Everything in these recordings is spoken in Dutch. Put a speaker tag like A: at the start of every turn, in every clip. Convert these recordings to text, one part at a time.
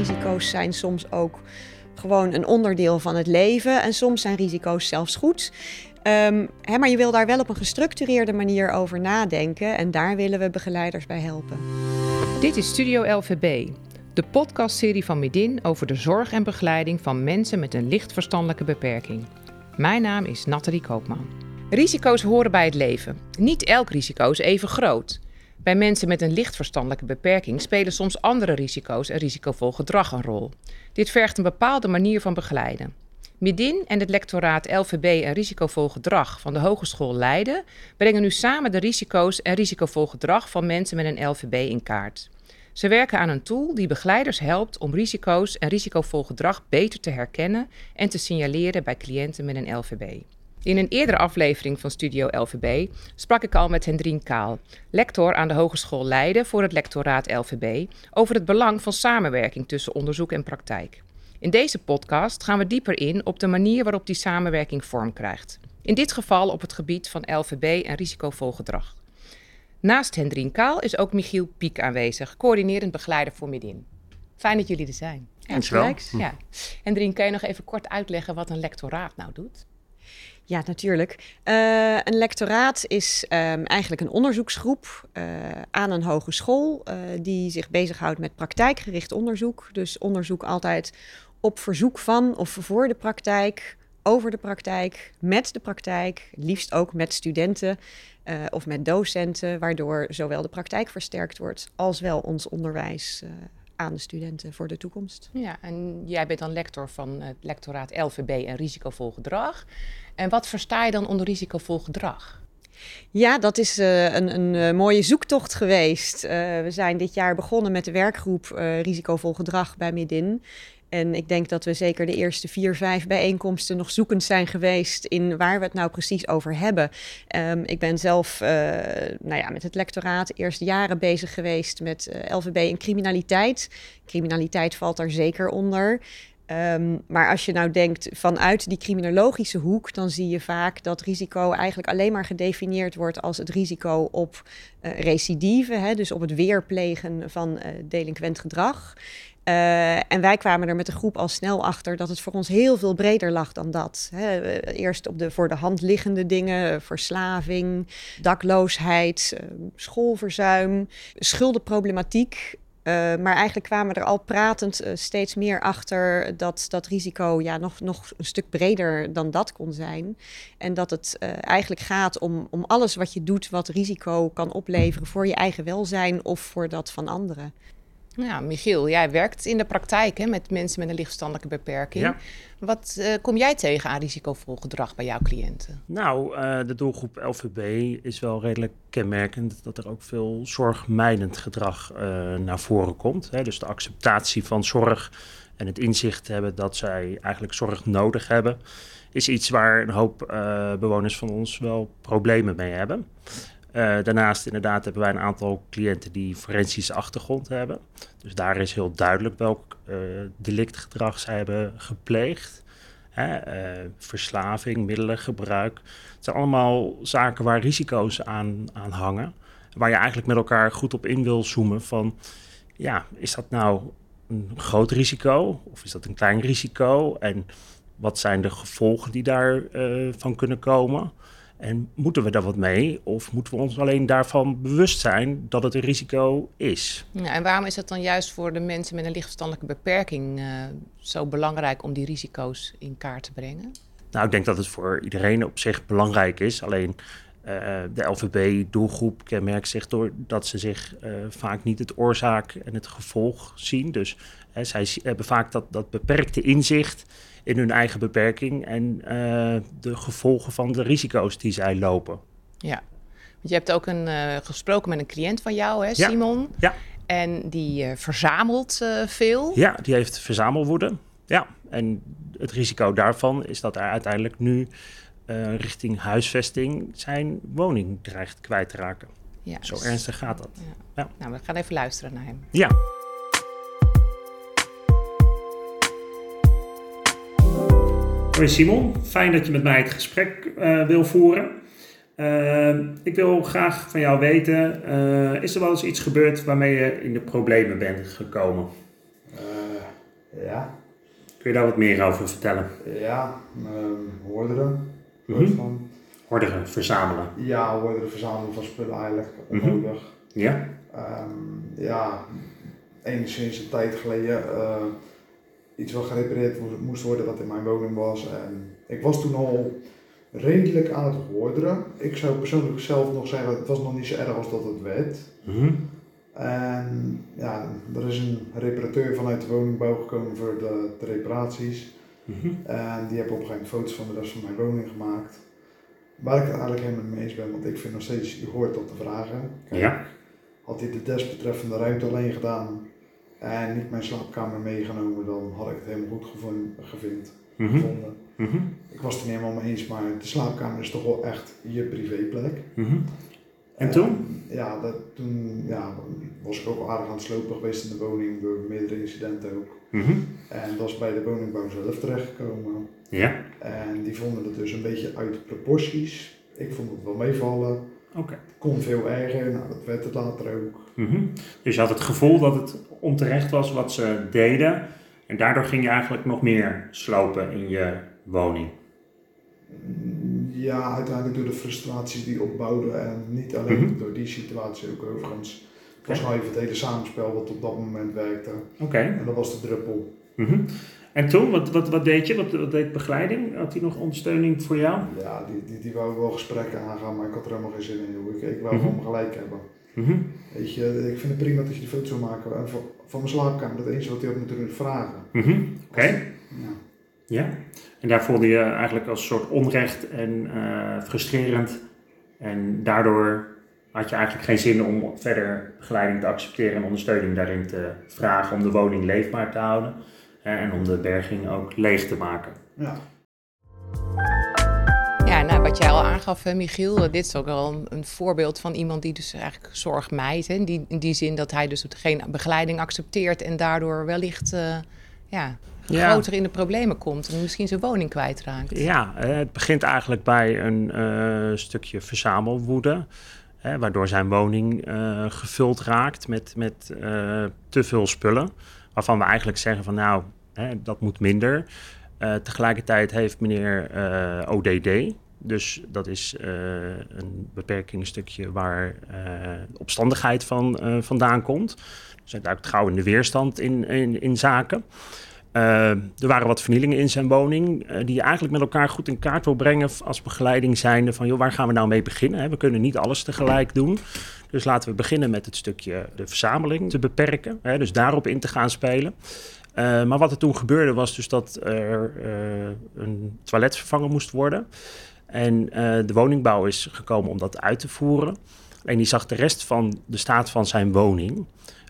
A: Risico's zijn soms ook gewoon een onderdeel van het leven en soms zijn risico's zelfs goed. Um, hè, maar je wil daar wel op een gestructureerde manier over nadenken en daar willen we begeleiders bij helpen.
B: Dit is Studio LVB, de podcastserie van Midin over de zorg en begeleiding van mensen met een licht verstandelijke beperking. Mijn naam is Nathalie Koopman. Risico's horen bij het leven. Niet elk risico is even groot. Bij mensen met een licht verstandelijke beperking spelen soms andere risico's en risicovol gedrag een rol. Dit vergt een bepaalde manier van begeleiden. Midin en het lectoraat LVB en risicovol gedrag van de Hogeschool Leiden brengen nu samen de risico's en risicovol gedrag van mensen met een LVB in kaart. Ze werken aan een tool die begeleiders helpt om risico's en risicovol gedrag beter te herkennen en te signaleren bij cliënten met een LVB. In een eerdere aflevering van Studio LVB sprak ik al met Hendrien Kaal, lector aan de Hogeschool Leiden voor het lectoraat LVB, over het belang van samenwerking tussen onderzoek en praktijk. In deze podcast gaan we dieper in op de manier waarop die samenwerking vorm krijgt. In dit geval op het gebied van LVB en risicovol gedrag. Naast Hendrien Kaal is ook Michiel Piek aanwezig, coördinerend begeleider voor Midin. Fijn dat jullie er zijn.
C: Ja,
B: Ja. Hendrien, kan je nog even kort uitleggen wat een lectoraat nou doet?
A: Ja, natuurlijk. Uh, een lectoraat is um, eigenlijk een onderzoeksgroep uh, aan een hogeschool uh, die zich bezighoudt met praktijkgericht onderzoek. Dus onderzoek altijd op verzoek van of voor de praktijk, over de praktijk, met de praktijk, liefst ook met studenten of met docenten, waardoor zowel de praktijk versterkt wordt als wel ons onderwijs aan de studenten voor de toekomst.
B: Ja, en jij bent dan lector van het lectoraat LVB en risicovol gedrag. En wat versta je dan onder risicovol gedrag?
A: Ja, dat is uh, een, een uh, mooie zoektocht geweest. Uh, we zijn dit jaar begonnen met de werkgroep Risicovol Gedrag bij Midin. En ik denk dat we zeker de eerste vier, vijf bijeenkomsten nog zoekend zijn geweest in waar we het nou precies over hebben. Um, ik ben zelf uh, nou ja, met het lectoraat eerst jaren bezig geweest met uh, LVB en criminaliteit. Criminaliteit valt daar zeker onder. Um, maar als je nou denkt vanuit die criminologische hoek, dan zie je vaak dat risico eigenlijk alleen maar gedefinieerd wordt als het risico op uh, recidive, hè, dus op het weerplegen van delinquent gedrag. Uh, en wij kwamen er met de groep al snel achter dat het voor ons heel veel breder lag dan dat. Hè. Eerst op de voor de hand liggende dingen, verslaving, dakloosheid, schoolverzuim, schuldenproblematiek. Maar eigenlijk kwamen we er al pratend steeds meer achter dat dat risico ja, nog, nog een stuk breder dan dat kon zijn. En dat het eigenlijk gaat om, om alles wat je doet wat risico kan opleveren voor je eigen welzijn of voor dat van anderen.
B: Ja, Michiel, jij werkt in de praktijk hè, met mensen met een lichtverstandelijke beperking. Ja. Wat uh, kom jij tegen aan risicovol gedrag bij jouw cliënten?
C: Nou, uh, de doelgroep LVB is wel redelijk kenmerkend dat er ook veel zorgmijdend gedrag uh, naar voren komt. Hè. Dus de acceptatie van zorg en het inzicht hebben dat zij eigenlijk zorg nodig hebben, is iets waar een hoop bewoners van ons wel problemen mee hebben. Uh, daarnaast inderdaad hebben wij een aantal cliënten die forensische achtergrond hebben. Dus daar is heel duidelijk welk uh, delictgedrag zij hebben gepleegd. Hè, uh, verslaving, middelengebruik. Het zijn allemaal zaken waar risico's aan, aan hangen. Waar je eigenlijk met elkaar goed op in wil zoomen van... ja, is dat nou een groot risico of is dat een klein risico? En wat zijn de gevolgen die daarvan van kunnen komen? En moeten we daar wat mee? Of moeten we ons alleen daarvan bewust zijn dat het een risico is?
B: En waarom is het dan juist voor de mensen met een lichtverstandelijke beperking uh, zo belangrijk om die risico's in kaart te brengen?
C: Nou, ik denk dat het voor iedereen op zich belangrijk is. Alleen uh, de LVB-doelgroep kenmerkt zich door dat ze zich uh, vaak niet het oorzaak en het gevolg zien. Dus zij hebben vaak dat, dat beperkte inzicht in hun eigen beperking en uh, de gevolgen van de risico's die zij lopen.
B: Ja, want je hebt ook een, uh, gesproken met een cliënt van jou, hè, Simon.
C: Ja.
B: En die uh, verzamelt veel.
C: Ja, die heeft verzamelwoede. Ja, en het risico daarvan is dat hij uiteindelijk nu richting huisvesting zijn woning dreigt kwijt te raken. Ja, Zo dus, ernstig gaat dat. Ja.
B: ja. Nou, we gaan even luisteren naar hem.
C: Ja. Hoi Simon, fijn dat je met mij het gesprek uh, wil voeren. Uh, ik wil graag van jou weten, uh, is er wel eens iets gebeurd waarmee je in de problemen bent gekomen?
D: Ja.
C: Kun je daar wat meer over vertellen?
D: Ja, um, hoorderen.
C: Mhm.
D: van.
C: Horderen, verzamelen.
D: Ja, hoorderen, verzamelen van spullen eigenlijk. Onnodig.
C: Ja.
D: Ehm, ja, enigszins een tijd geleden eh, iets wat gerepareerd mo- moest worden wat in mijn woning was. En ik was toen al redelijk aan het hoorderen. Ik zou persoonlijk zelf nog zeggen, het was nog niet zo erg als dat het werd.
C: Mhm.
D: En ja, er is een reparateur vanuit de woningbouw gekomen voor de, de reparaties.
C: Mhm.
D: En die hebben op een gegeven moment foto's van de rest van mijn woning gemaakt. Waar ik het eigenlijk helemaal mee eens ben, want ik vind nog steeds, je hoort dat te vragen. Kijk,
C: Ja.
D: Had hij de desbetreffende ruimte alleen gedaan en niet mijn slaapkamer meegenomen, dan had ik het helemaal goed gevon- gevind,
C: Mhm.
D: gevonden.
C: Mhm.
D: Ik was het er niet helemaal mee eens, maar de slaapkamer is toch wel echt je privéplek.
C: Mhm. En toen?
D: ja, dat, toen ja, was ik ook aardig aan het slopen geweest in de woning door meerdere incidenten ook.
C: Mhm.
D: En dat is bij de woningbouw zelf terechtgekomen.
C: Ja.
D: En die vonden het dus een beetje uit proporties. Ik vond het wel meevallen.
C: Oké.
D: Kon veel erger, nou dat werd het later ook.
C: Mhm. Dus je had het gevoel dat het onterecht was wat ze deden. En daardoor ging je eigenlijk nog meer slopen in je woning.
D: Ja, uiteindelijk door de frustraties die opbouwden en niet alleen
C: Mhm.
D: door die situatie ook overigens. Het was nou even het hele samenspel wat op dat moment werkte.
C: Oké.
D: En dat was de druppel.
C: Mhm. En toen, wat, wat, wat deed je? Wat, wat deed begeleiding? Had hij nog ondersteuning voor jou?
D: Ja, die, die, die wou wel gesprekken aangaan, maar ik had er helemaal geen zin in. Ik, ik wou gewoon gelijk hebben.
C: Mhm.
D: Weet je, ik vind het prima dat je die foto zou maken en van, van mijn slaapkamer. Dat enige wat hij had moeten vragen.
C: Mhm. Oké.
D: Ja.
C: Ja. En daar voelde je eigenlijk als soort onrecht en eh, frustrerend. En daardoor had je eigenlijk geen zin om verder begeleiding te accepteren en ondersteuning daarin te vragen om de woning leefbaar te houden. eh, En om de berging ook leeg te maken.
D: ja.
B: Ja, nou, wat jij al aangaf, Michiel, eh, dit is ook wel een, een voorbeeld van iemand die dus eigenlijk zorg mijdt. Hè, in, die, in die zin dat hij dus geen begeleiding accepteert en daardoor wellicht eh, ja,
C: Ja.
B: groter in de problemen komt en misschien zijn woning kwijtraakt.
C: Ja, eh, het begint eigenlijk bij een stukje verzamelwoede. Hè, waardoor zijn woning gevuld raakt met, met te veel spullen. Waarvan we eigenlijk zeggen van nou, hè, dat moet minder. Tegelijkertijd heeft meneer ODD, dus dat is eh, een beperkingsstukje waar eh, opstandigheid van eh, vandaan komt. Dus hij duikt gauw in de weerstand in, in, zaken. Er waren wat vernielingen in zijn woning, die je eigenlijk met elkaar goed in kaart wil brengen als begeleiding zijnde van, joh, waar gaan we nou mee beginnen? We kunnen niet alles tegelijk doen. Dus laten we beginnen met het stukje de verzameling te beperken, hè? dus daarop in te gaan spelen. Maar wat er toen gebeurde was dus dat er een toilet vervangen moest worden. En eh, de woningbouw is gekomen om dat uit te voeren. En die zag de rest van de staat van zijn woning.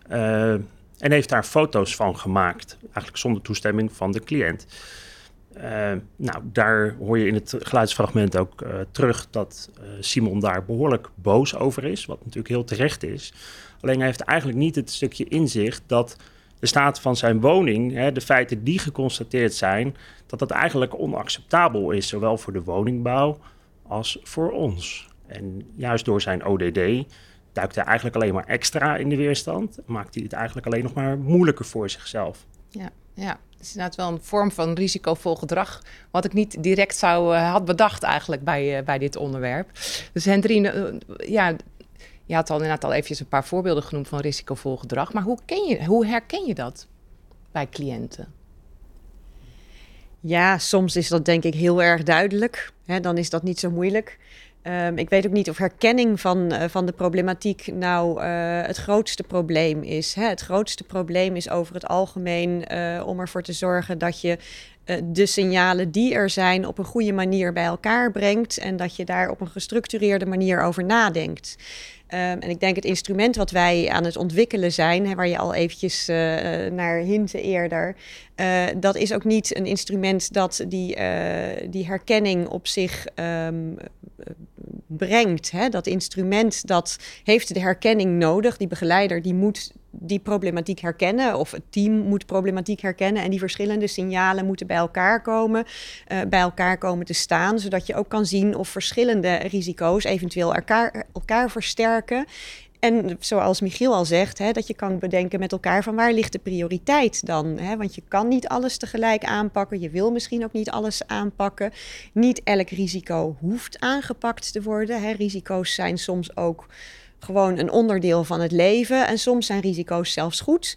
C: eh, en heeft daar foto's van gemaakt. Eigenlijk zonder toestemming van de cliënt. Eh, nou, daar hoor je in het geluidsfragment ook terug dat Simon daar behoorlijk boos over is. Wat natuurlijk heel terecht is. Alleen hij heeft eigenlijk niet het stukje inzicht dat de staat van zijn woning, hè, de feiten die geconstateerd zijn, dat dat eigenlijk onacceptabel is. Zowel voor de woningbouw als voor ons. En juist door zijn ODD duikt hij eigenlijk alleen maar extra in de weerstand. Maakt hij het eigenlijk alleen nog maar moeilijker voor zichzelf.
B: Ja, ja. Het is inderdaad wel een vorm van risicovol gedrag, wat ik niet direct zou eh, had bedacht eigenlijk bij, eh, bij dit onderwerp. Dus Hendrine, eh, ja, je had al inderdaad al eventjes een paar voorbeelden genoemd van risicovol gedrag, maar hoe, ken je, hoe herken je dat bij cliënten?
A: Ja, soms is dat denk ik heel erg duidelijk. Dan is dat niet zo moeilijk. Ehm, ik weet ook niet of herkenning van, eh, van de problematiek nou eh, het grootste probleem is. Hè? Het grootste probleem is over het algemeen eh, om ervoor te zorgen dat je de signalen die er zijn op een goede manier bij elkaar brengt en dat je daar op een gestructureerde manier over nadenkt. Ehm, en ik denk het instrument wat wij aan het ontwikkelen zijn, hè, waar je al eventjes eh, naar hintte eerder, eh, dat is ook niet een instrument dat die, eh, die herkenning op zich ehm, brengt. Hè? Dat instrument dat heeft de herkenning nodig. Die begeleider die moet die problematiek herkennen of het team moet problematiek herkennen en die verschillende signalen moeten bij elkaar komen, eh, bij elkaar komen te staan, zodat je ook kan zien of verschillende risico's eventueel elkaar, elkaar versterken En zoals Michiel al zegt, hè, dat je kan bedenken met elkaar van waar ligt de prioriteit dan? Hè? Want je kan niet alles tegelijk aanpakken. Je wil misschien ook niet alles aanpakken. Niet elk risico hoeft aangepakt te worden. Risico's zijn soms ook gewoon een onderdeel van het leven. En soms zijn risico's zelfs goed.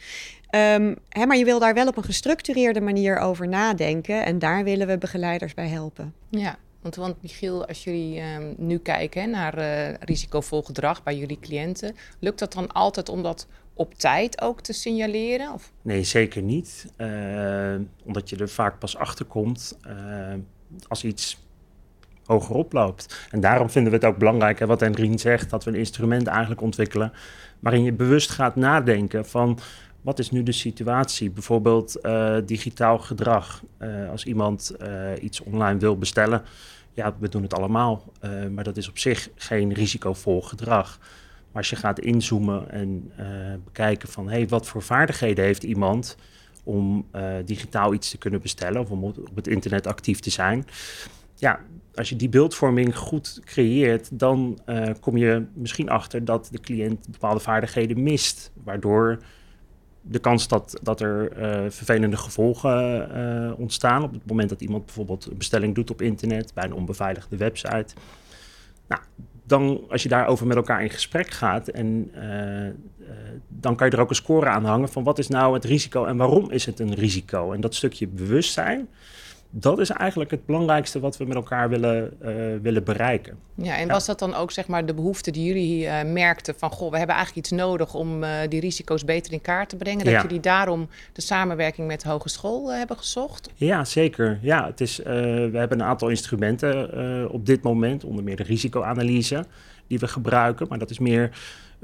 A: Um, hè, maar je wil daar wel op een gestructureerde manier over nadenken. En daar willen we begeleiders bij helpen.
B: Ja, want, want Michiel, als jullie um, nu kijken naar uh, risicovol gedrag bij jullie cliënten, lukt dat dan altijd om dat op tijd ook te signaleren? Of?
C: Nee, zeker niet. Uh, omdat je er vaak pas achter komt uh, als iets oploopt. En daarom vinden we het ook belangrijk, hè, wat Hendrien zegt, dat we een instrument eigenlijk ontwikkelen waarin je bewust gaat nadenken van wat is nu de situatie? Bijvoorbeeld uh, digitaal gedrag. Uh, als iemand uh, iets online wil bestellen, ja, we doen het allemaal. maar dat is op zich geen risicovol gedrag. Maar als je gaat inzoomen en bekijken van hey, wat voor vaardigheden heeft iemand om digitaal iets te kunnen bestellen of om op het internet actief te zijn. Ja, als je die beeldvorming goed creëert, dan kom je misschien achter dat de cliënt bepaalde vaardigheden mist. Waardoor de kans dat, dat er uh, vervelende gevolgen uh, ontstaan op het moment dat iemand bijvoorbeeld een bestelling doet op internet bij een onbeveiligde website. Nou, dan als je daarover met elkaar in gesprek gaat en dan kan je er ook een score aan hangen van wat is nou het risico en waarom is het een risico. En dat stukje bewustzijn, dat is eigenlijk het belangrijkste wat we met elkaar willen, uh, willen bereiken.
B: Ja, en was dat dan ook zeg maar de behoefte die jullie uh, merkten van goh, we hebben eigenlijk iets nodig om uh, die risico's beter in kaart te brengen? Dat ja. jullie daarom de samenwerking met de hogeschool hebben gezocht?
C: Ja, zeker. Ja, het is, we hebben een aantal instrumenten op dit moment, onder meer de risicoanalyse die we gebruiken, maar dat is meer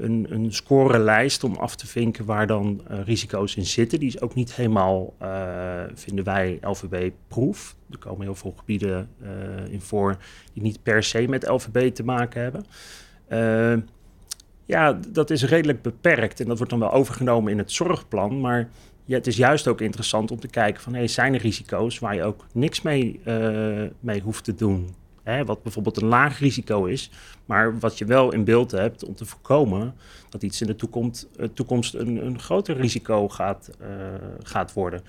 C: een, een scorelijst om af te vinken waar dan uh, risico's in zitten. Die is ook niet helemaal, uh, vinden wij, LVB-proef. Er komen heel veel gebieden uh, in voor die niet per se met LVB te maken hebben. ja, dat is redelijk beperkt en dat wordt dan wel overgenomen in het zorgplan. Maar ja, het is juist ook interessant om te kijken van... Hey, zijn er risico's waar je ook niks mee, mee hoeft te doen? Wat bijvoorbeeld een laag risico is, maar wat je wel in beeld hebt om te voorkomen dat iets in de toekomst, uh, toekomst een, een groter risico gaat, uh, gaat worden.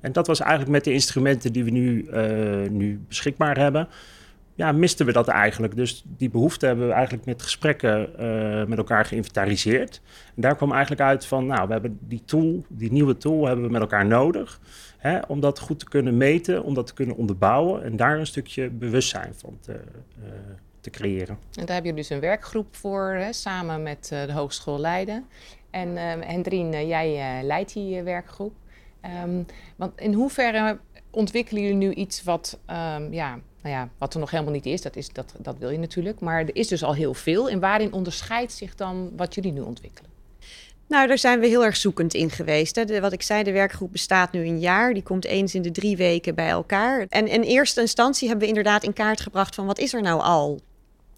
C: En dat was eigenlijk met de instrumenten die we nu, uh, nu beschikbaar hebben. Ja, misten we dat eigenlijk. Dus die behoefte hebben we eigenlijk met gesprekken met elkaar geïnventariseerd. En daar kwam eigenlijk uit van, nou, we hebben die tool, die nieuwe tool hebben we met elkaar nodig. Hè, om dat goed te kunnen meten, om dat te kunnen onderbouwen en daar een stukje bewustzijn van te, uh, te creëren.
B: En daar hebben jullie dus een werkgroep voor, hè, samen met uh, de Hogeschool Leiden. En uh, Hendrien, jij leidt die werkgroep. Um, want in hoeverre ontwikkelen jullie nu iets wat, um, ja, nou ja, wat er nog helemaal niet is, dat, is dat, dat wil je natuurlijk. Maar er is dus al heel veel. En waarin onderscheidt zich dan wat jullie nu ontwikkelen?
A: Nou, daar zijn we heel erg zoekend in geweest. Hè. Wat ik zei, de werkgroep bestaat nu een jaar. Die komt eens in de drie weken bij elkaar. En in eerste instantie hebben we inderdaad in kaart gebracht van wat is er nou al?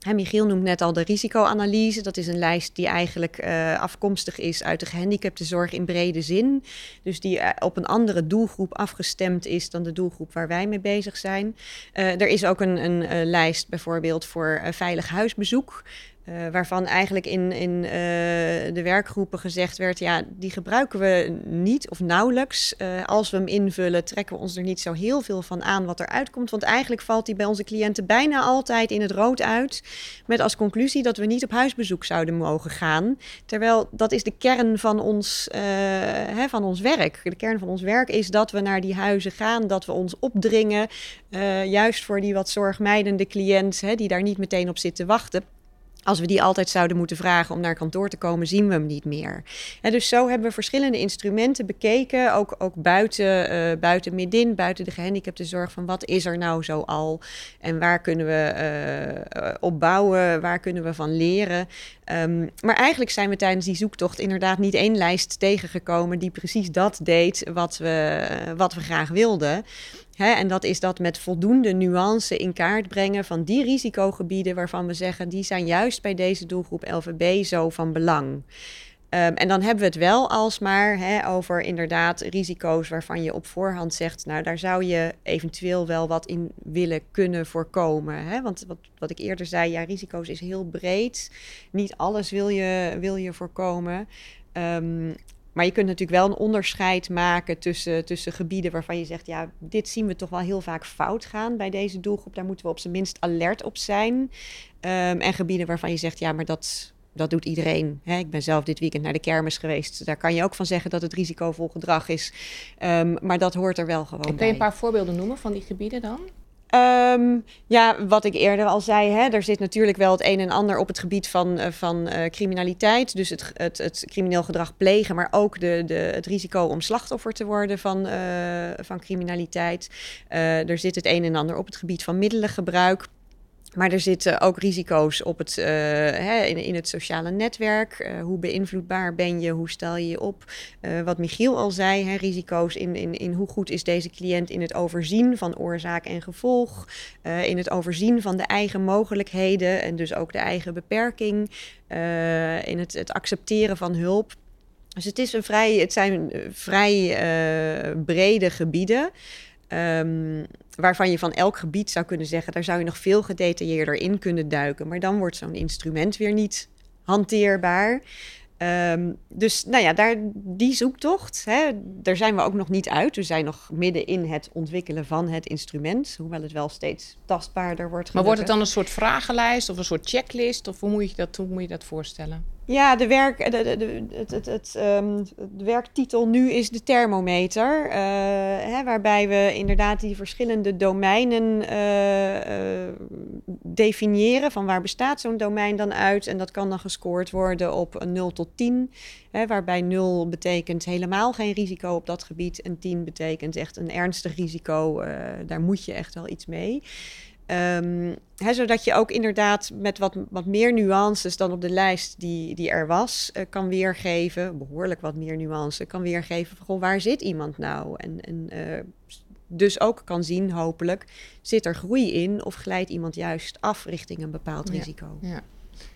A: Michiel noemt net al de risicoanalyse. Dat is een lijst die eigenlijk uh, afkomstig is uit de gehandicaptenzorg in brede zin. Dus die uh, op een andere doelgroep afgestemd is dan de doelgroep waar wij mee bezig zijn. Uh, er is ook een, een lijst bijvoorbeeld voor veilig huisbezoek. Uh, waarvan eigenlijk in, in uh, de werkgroepen gezegd werd: ja, die gebruiken we niet of nauwelijks. Uh, als we hem invullen, trekken we ons er niet zo heel veel van aan wat eruit komt. Want eigenlijk valt die bij onze cliënten bijna altijd in het rood uit. Met als conclusie dat we niet op huisbezoek zouden mogen gaan. Terwijl dat is de kern van ons, hè, van ons werk. De kern van ons werk is dat we naar die huizen gaan, dat we ons opdringen. juist voor die wat zorgmijdende cliënt, hè, die daar niet meteen op zit te wachten als we die altijd zouden moeten vragen om naar kantoor te komen, zien we hem niet meer. En dus zo hebben we verschillende instrumenten bekeken, ook, ook buiten, uh, buiten midden, buiten de gehandicaptenzorg, van wat is er nou zo al en waar kunnen we uh, op bouwen, waar kunnen we van leren. Um, maar eigenlijk zijn we tijdens die zoektocht inderdaad niet één lijst tegengekomen die precies dat deed wat we, wat we graag wilden. Hè, en dat is dat met voldoende nuance in kaart brengen van die risicogebieden waarvan we zeggen die zijn juist bij deze doelgroep LVB zo van belang. Ehm, en dan hebben we het wel alsmaar hè, over inderdaad risico's waarvan je op voorhand zegt, nou daar zou je eventueel wel wat in willen kunnen voorkomen. Hè? Want wat, wat ik eerder zei, ja, risico's is heel breed. Niet alles wil je, wil je voorkomen. Um, maar je kunt natuurlijk wel een onderscheid maken tussen, tussen gebieden waarvan je zegt, ja, dit zien we toch wel heel vaak fout gaan bij deze doelgroep. Daar moeten we op zijn minst alert op zijn. Um, en gebieden waarvan je zegt, ja, maar dat, dat doet iedereen. Hè? Ik ben zelf dit weekend naar de kermis geweest. Daar kan je ook van zeggen dat het risicovol gedrag is. Um, maar dat hoort er wel gewoon
B: Kun
A: bij.
B: je een paar voorbeelden noemen van die gebieden dan?
A: Um, ja, wat ik eerder al zei, hè, er zit natuurlijk wel het een en ander op het gebied van, uh, van uh, criminaliteit. Dus het, het, het, crimineel gedrag plegen, maar ook de, de, het risico om slachtoffer te worden van, uh, van criminaliteit. er zit het een en ander op het gebied van middelengebruik. Maar er zitten ook risico's op het, uh, hè, in, het sociale netwerk. Uh, hoe beïnvloedbaar ben je? Hoe stel je je op? Uh, wat Michiel al zei, hè, risico's in, in, in hoe goed is deze cliënt in het overzien van oorzaak en gevolg. in het overzien van de eigen mogelijkheden en dus ook de eigen beperking. in het, het accepteren van hulp. Dus het, is een vrij, het zijn vrij brede gebieden. Um, waarvan je van elk gebied zou kunnen zeggen, daar zou je nog veel gedetailleerder in kunnen duiken. Maar dan wordt zo'n instrument weer niet hanteerbaar. Um, dus nou ja, daar, die zoektocht, hè, daar zijn we ook nog niet uit. We zijn nog midden in het ontwikkelen van het instrument, hoewel het wel steeds tastbaarder wordt.
B: Maar wordt het dan een soort vragenlijst of een soort checklist? Of hoe moet je dat, hoe moet je dat voorstellen?
A: Ja, de, werk, de, de, de, het, het, het, de werktitel nu is de thermometer. Uh, hè, waarbij we inderdaad die verschillende domeinen uh, uh, definiëren. Van waar bestaat zo'n domein dan uit? En dat kan dan gescoord worden op een 0 tot 10. Hè, waarbij 0 betekent helemaal geen risico op dat gebied. En 10 betekent echt een ernstig risico. daar moet je echt wel iets mee. Um, hè, zodat je ook inderdaad met wat, wat meer nuances dan op de lijst die, die er was, uh, kan weergeven, behoorlijk wat meer nuances, kan weergeven van goh, waar zit iemand nou? En, en uh, dus ook kan zien, hopelijk, zit er groei in of glijdt iemand juist af richting een bepaald
B: ja,
A: risico?
B: Ja.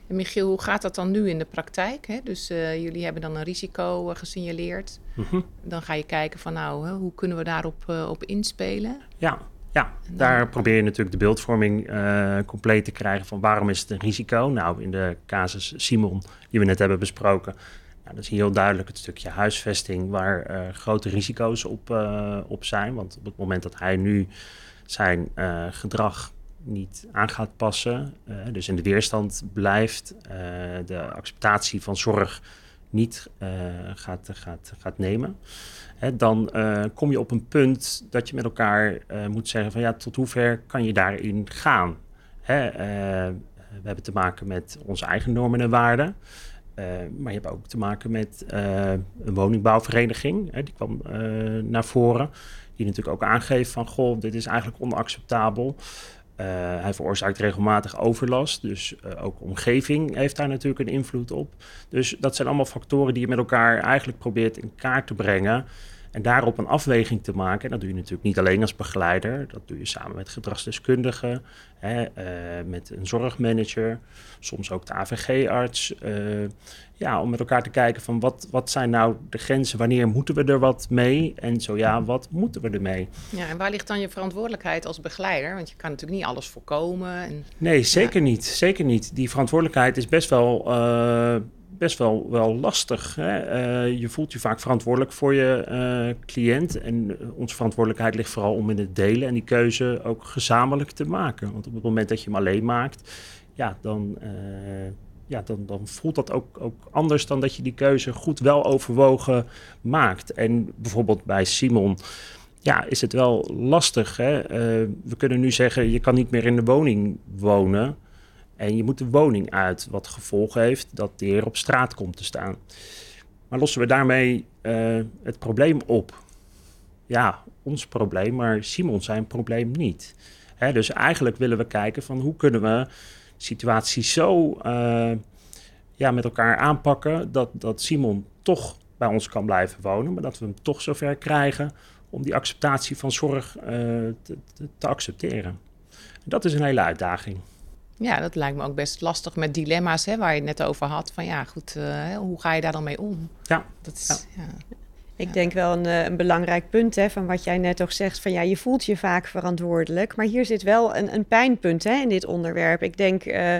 B: En Michiel, hoe gaat dat dan nu in de praktijk? Hè? Dus uh, jullie hebben dan een risico uh, gesignaleerd. Mm -hmm. Dan ga je kijken van nou, hoe kunnen we daarop uh, op inspelen?
C: Ja, ja, daar probeer je natuurlijk de beeldvorming uh, compleet te krijgen van waarom is het een risico. Nou, in de casus Simon, die we net hebben besproken, nou, dat is heel duidelijk het stukje huisvesting waar uh, grote risico's op, uh, op zijn. Want op het moment dat hij nu zijn gedrag niet aan gaat passen, dus in de weerstand blijft, de acceptatie van zorg niet gaat, gaat, gaat nemen hè, dan uh, kom je op een punt dat je met elkaar uh, moet zeggen van ja, tot hoever kan je daarin gaan? Hè, uh, we hebben te maken met onze eigen normen en waarden. maar je hebt ook te maken met een woningbouwvereniging. Hè, die kwam naar voren. Die natuurlijk ook aangeeft van goh, dit is eigenlijk onacceptabel. Uh, hij veroorzaakt regelmatig overlast, dus uh, ook omgeving heeft daar natuurlijk een invloed op. Dus dat zijn allemaal factoren die je met elkaar eigenlijk probeert in kaart te brengen. En daarop een afweging te maken. En dat doe je natuurlijk niet alleen als begeleider. Dat doe je samen met gedragsdeskundigen, hè, uh, met een zorgmanager, soms ook de AVG-arts. ja, om met elkaar te kijken van wat, wat zijn nou de grenzen, wanneer moeten we er wat mee? En zo ja, wat moeten we ermee?
B: Ja, en waar ligt dan je verantwoordelijkheid als begeleider? Want je kan natuurlijk niet alles voorkomen. En,
C: nee, zeker ja. niet. Zeker niet. Die verantwoordelijkheid is best wel uh, best wel, wel lastig. Hè? Uh, je voelt je vaak verantwoordelijk voor je uh, cliënt. En onze verantwoordelijkheid ligt vooral om in het delen en die keuze ook gezamenlijk te maken. Want op het moment dat je hem alleen maakt, ja, dan, ja, dan, dan voelt dat ook, ook anders dan dat je die keuze goed wel overwogen maakt. En bijvoorbeeld bij Simon. Ja, is het wel lastig. Hè? we kunnen nu zeggen, je kan niet meer in de woning wonen. En je moet de woning uit, wat gevolg heeft dat de heer op straat komt te staan. Maar lossen we daarmee uh, het probleem op? Ja, ons probleem, maar Simon zijn probleem niet. Hè, dus eigenlijk willen we kijken van hoe kunnen we situaties zo uh, ja, met elkaar aanpakken dat, dat Simon toch bij ons kan blijven wonen, maar dat we hem toch zover krijgen om die acceptatie van zorg uh, te, te, te accepteren. En dat is een hele uitdaging.
B: Ja, dat lijkt me ook best lastig met dilemma's hè, waar je het net over had. Van ja, goed, uh, hoe ga je daar dan mee om?
C: Ja.
B: Dat is, ja.
A: ja. Ik denk wel een, eh, een, belangrijk punt hè, van wat jij net ook zegt. Van ja, je voelt je vaak verantwoordelijk. Maar hier zit wel een, een pijnpunt hè, in dit onderwerp. Ik denk, uh,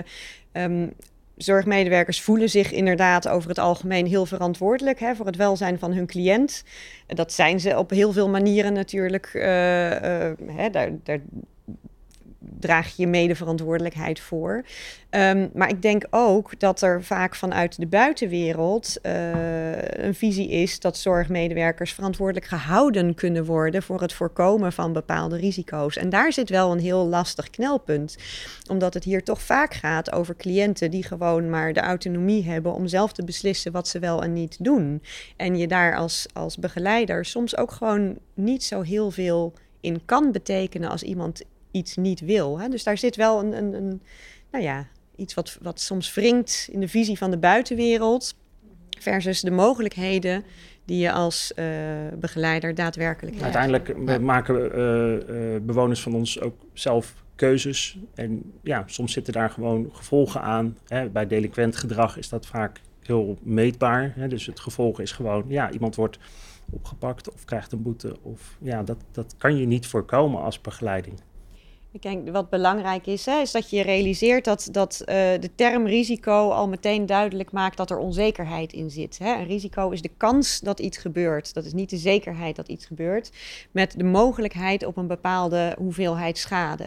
A: um, zorgmedewerkers voelen zich inderdaad over het algemeen heel verantwoordelijk hè, voor het welzijn van hun cliënt. Dat zijn ze op heel veel manieren natuurlijk. Uh, hè, daar, daar draag je medeverantwoordelijkheid voor. Um, maar ik denk ook dat er vaak vanuit de buitenwereld uh, een visie is dat zorgmedewerkers verantwoordelijk gehouden kunnen worden voor het voorkomen van bepaalde risico's. En daar zit wel een heel lastig knelpunt, omdat het hier toch vaak gaat over cliënten die gewoon maar de autonomie hebben om zelf te beslissen wat ze wel en niet doen. En je daar als, als begeleider soms ook gewoon niet zo heel veel in kan betekenen als iemand iets niet wil. Hè? Dus daar zit wel een, een, een, nou ja, iets wat, wat soms wringt in de visie van de buitenwereld versus de mogelijkheden die je als uh, begeleider daadwerkelijk hebt.
C: Uiteindelijk maken uh, uh, bewoners van ons ook zelf keuzes. En ja, soms zitten daar gewoon gevolgen aan. Hè. Bij delinquent gedrag is dat vaak heel meetbaar. Hè. Dus het gevolg is gewoon, ja, iemand wordt opgepakt of krijgt een boete. Of ja, dat, dat kan je niet voorkomen als begeleiding.
A: Ik denk wat belangrijk is, hè, is dat je realiseert dat, dat uh, de term risico al meteen duidelijk maakt dat er onzekerheid in zit. Hè. Een risico is de kans dat iets gebeurt. Dat is niet de zekerheid dat iets gebeurt, met de mogelijkheid op een bepaalde hoeveelheid schade.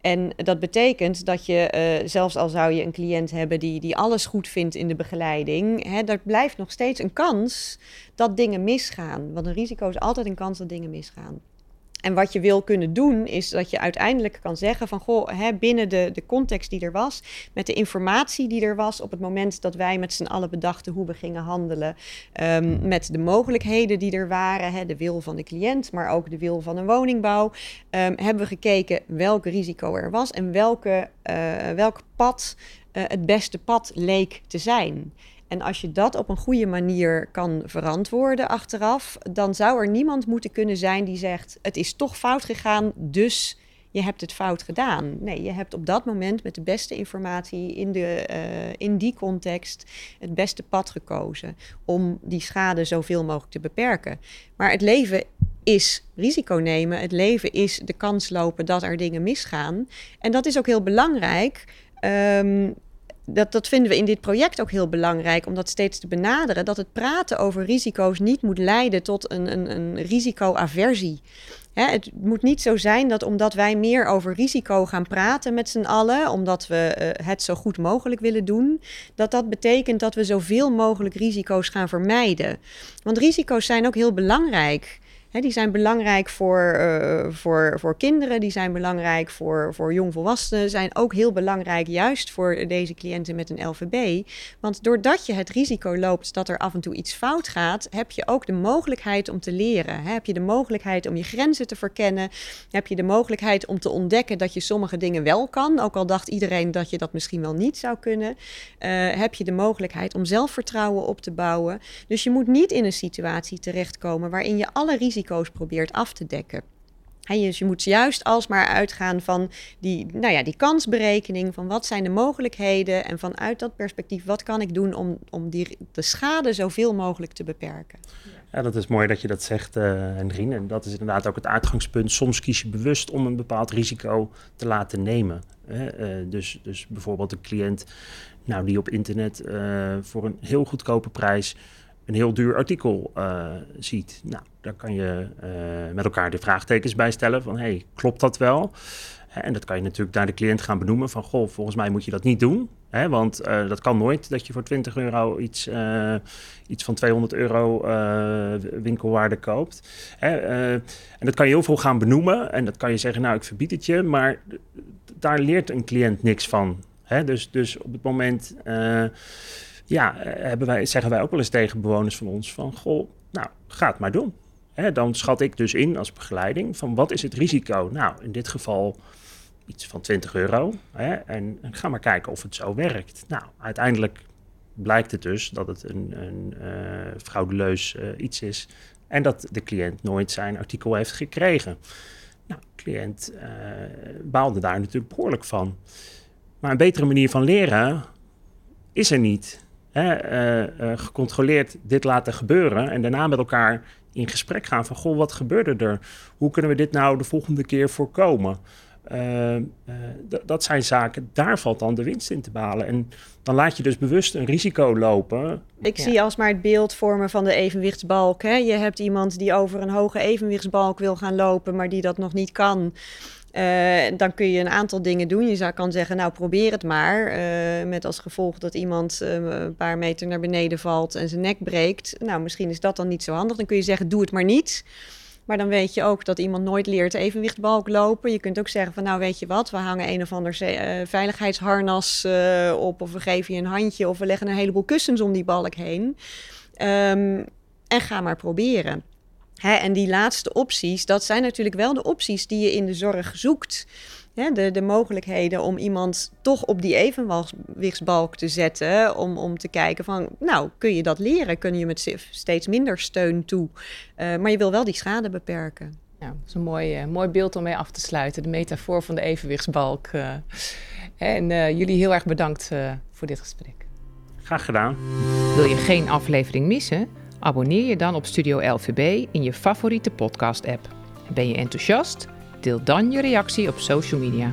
A: En dat betekent dat je, uh, zelfs al zou je een cliënt hebben die, die alles goed vindt in de begeleiding, er blijft nog steeds een kans dat dingen misgaan. Want een risico is altijd een kans dat dingen misgaan. En wat je wil kunnen doen, is dat je uiteindelijk kan zeggen van goh, hè, binnen de, de context die er was, met de informatie die er was op het moment dat wij met z'n allen bedachten hoe we gingen handelen, um, met de mogelijkheden die er waren, hè, de wil van de cliënt, maar ook de wil van een woningbouw, um, hebben we gekeken welk risico er was en welke, uh, welk pad uh, het beste pad leek te zijn. En als je dat op een goede manier kan verantwoorden achteraf, dan zou er niemand moeten kunnen zijn die zegt: het is toch fout gegaan, dus je hebt het fout gedaan. Nee, je hebt op dat moment met de beste informatie in, de, uh, in die context het beste pad gekozen om die schade zoveel mogelijk te beperken. Maar het leven is risico nemen. Het leven is de kans lopen dat er dingen misgaan. En dat is ook heel belangrijk. Um, dat, dat vinden we in dit project ook heel belangrijk om dat steeds te benaderen. Dat het praten over risico's niet moet leiden tot een, een, een risicoaversie. Het moet niet zo zijn dat omdat wij meer over risico gaan praten met z'n allen, omdat we uh, het zo goed mogelijk willen doen, dat dat betekent dat we zoveel mogelijk risico's gaan vermijden. Want risico's zijn ook heel belangrijk die zijn belangrijk voor, uh, voor, voor kinderen, die zijn belangrijk voor, voor jongvolwassenen, zijn ook heel belangrijk juist voor deze cliënten met een LVB. Want doordat je het risico loopt dat er af en toe iets fout gaat, heb je ook de mogelijkheid om te leren. Heb je de mogelijkheid om je grenzen te verkennen, heb je de mogelijkheid om te ontdekken dat je sommige dingen wel kan, ook al dacht iedereen dat je dat misschien wel niet zou kunnen. Uh, heb je de mogelijkheid om zelfvertrouwen op te bouwen. Dus je moet niet in een situatie terechtkomen waarin je alle risico's risico's probeert af te dekken. En dus je moet juist alsmaar uitgaan van die, nou ja, die kansberekening, van wat zijn de mogelijkheden en vanuit dat perspectief, wat kan ik doen om, om die, de schade zoveel mogelijk te beperken.
C: Ja, dat is mooi dat je dat zegt, uh. En dat is inderdaad ook het uitgangspunt. Soms kies je bewust om een bepaald risico te laten nemen. Uh, dus, dus bijvoorbeeld een cliënt nou, die op internet uh, voor een heel goedkope prijs een heel duur artikel uh, ziet. Nou, daar kan je uh, met elkaar de vraagtekens bij stellen van, hey, klopt dat wel? En dat kan je natuurlijk naar de cliënt gaan benoemen van, goh, volgens mij moet je dat niet doen. Hè, want uh, dat kan nooit dat je voor 20 euro iets, iets van 200 euro winkelwaarde koopt. Hè, en dat kan je heel veel gaan benoemen. En dat kan je zeggen, nou, ik verbied het je. Maar daar leert een cliënt niks van. Hè? Dus, dus op het moment ja, eh, hebben wij, zeggen wij ook wel eens tegen bewoners van ons van, goh, nou, ga het maar doen. Dan schat ik dus in als begeleiding van wat is het risico? Nou, in dit geval iets van 20 euro. En, ga maar kijken of het zo werkt. Nou, uiteindelijk blijkt het dus dat het een, een fraudeleus uh, iets is en dat de cliënt nooit zijn artikel heeft gekregen. Nou, de cliënt baalde daar natuurlijk behoorlijk van. Maar een betere manier van leren is er niet. Hè? Uh, gecontroleerd dit laten gebeuren en daarna met elkaar in gesprek gaan van, goh, wat gebeurde er? Hoe kunnen we dit nou de volgende keer voorkomen? Uh, dat zijn zaken, daar valt dan de winst in te behalen. En dan laat je dus bewust een risico lopen.
A: Ik zie alsmaar het beeld vormen van de evenwichtsbalk. Hè? Je hebt iemand die over een hoge evenwichtsbalk wil gaan lopen, maar die dat nog niet kan. Uh, dan kun je een aantal dingen doen. Je zou kan zeggen, nou probeer het maar. Uh, met als gevolg dat iemand uh, een paar meter naar beneden valt en zijn nek breekt. Nou, misschien is dat dan niet zo handig. Dan kun je zeggen, doe het maar niet. Maar dan weet je ook dat iemand nooit leert evenwichtbalk lopen. Je kunt ook zeggen van nou weet je wat, we hangen een of ander veiligheidsharnas op. Of we geven je een handje of we leggen een heleboel kussens om die balk heen. Um, en ga maar proberen. Hè, en die laatste opties, dat zijn natuurlijk wel de opties die je in de zorg zoekt. Hè, de, de mogelijkheden om iemand toch op die evenwichtsbalk te zetten. Om, om te kijken van, nou, kun je dat leren? Kun je met steeds minder steun toe? Uh, maar je wil wel die schade beperken.
B: Ja, dat is een mooi, uh, mooi beeld om mee af te sluiten. De metafoor van de evenwichtsbalk. Uh, en jullie heel erg bedankt voor dit gesprek.
C: Graag gedaan.
B: Wil je geen aflevering missen? Abonneer je dan op Studio LVB in je favoriete podcast-app. Ben je enthousiast? Deel dan je reactie op social media.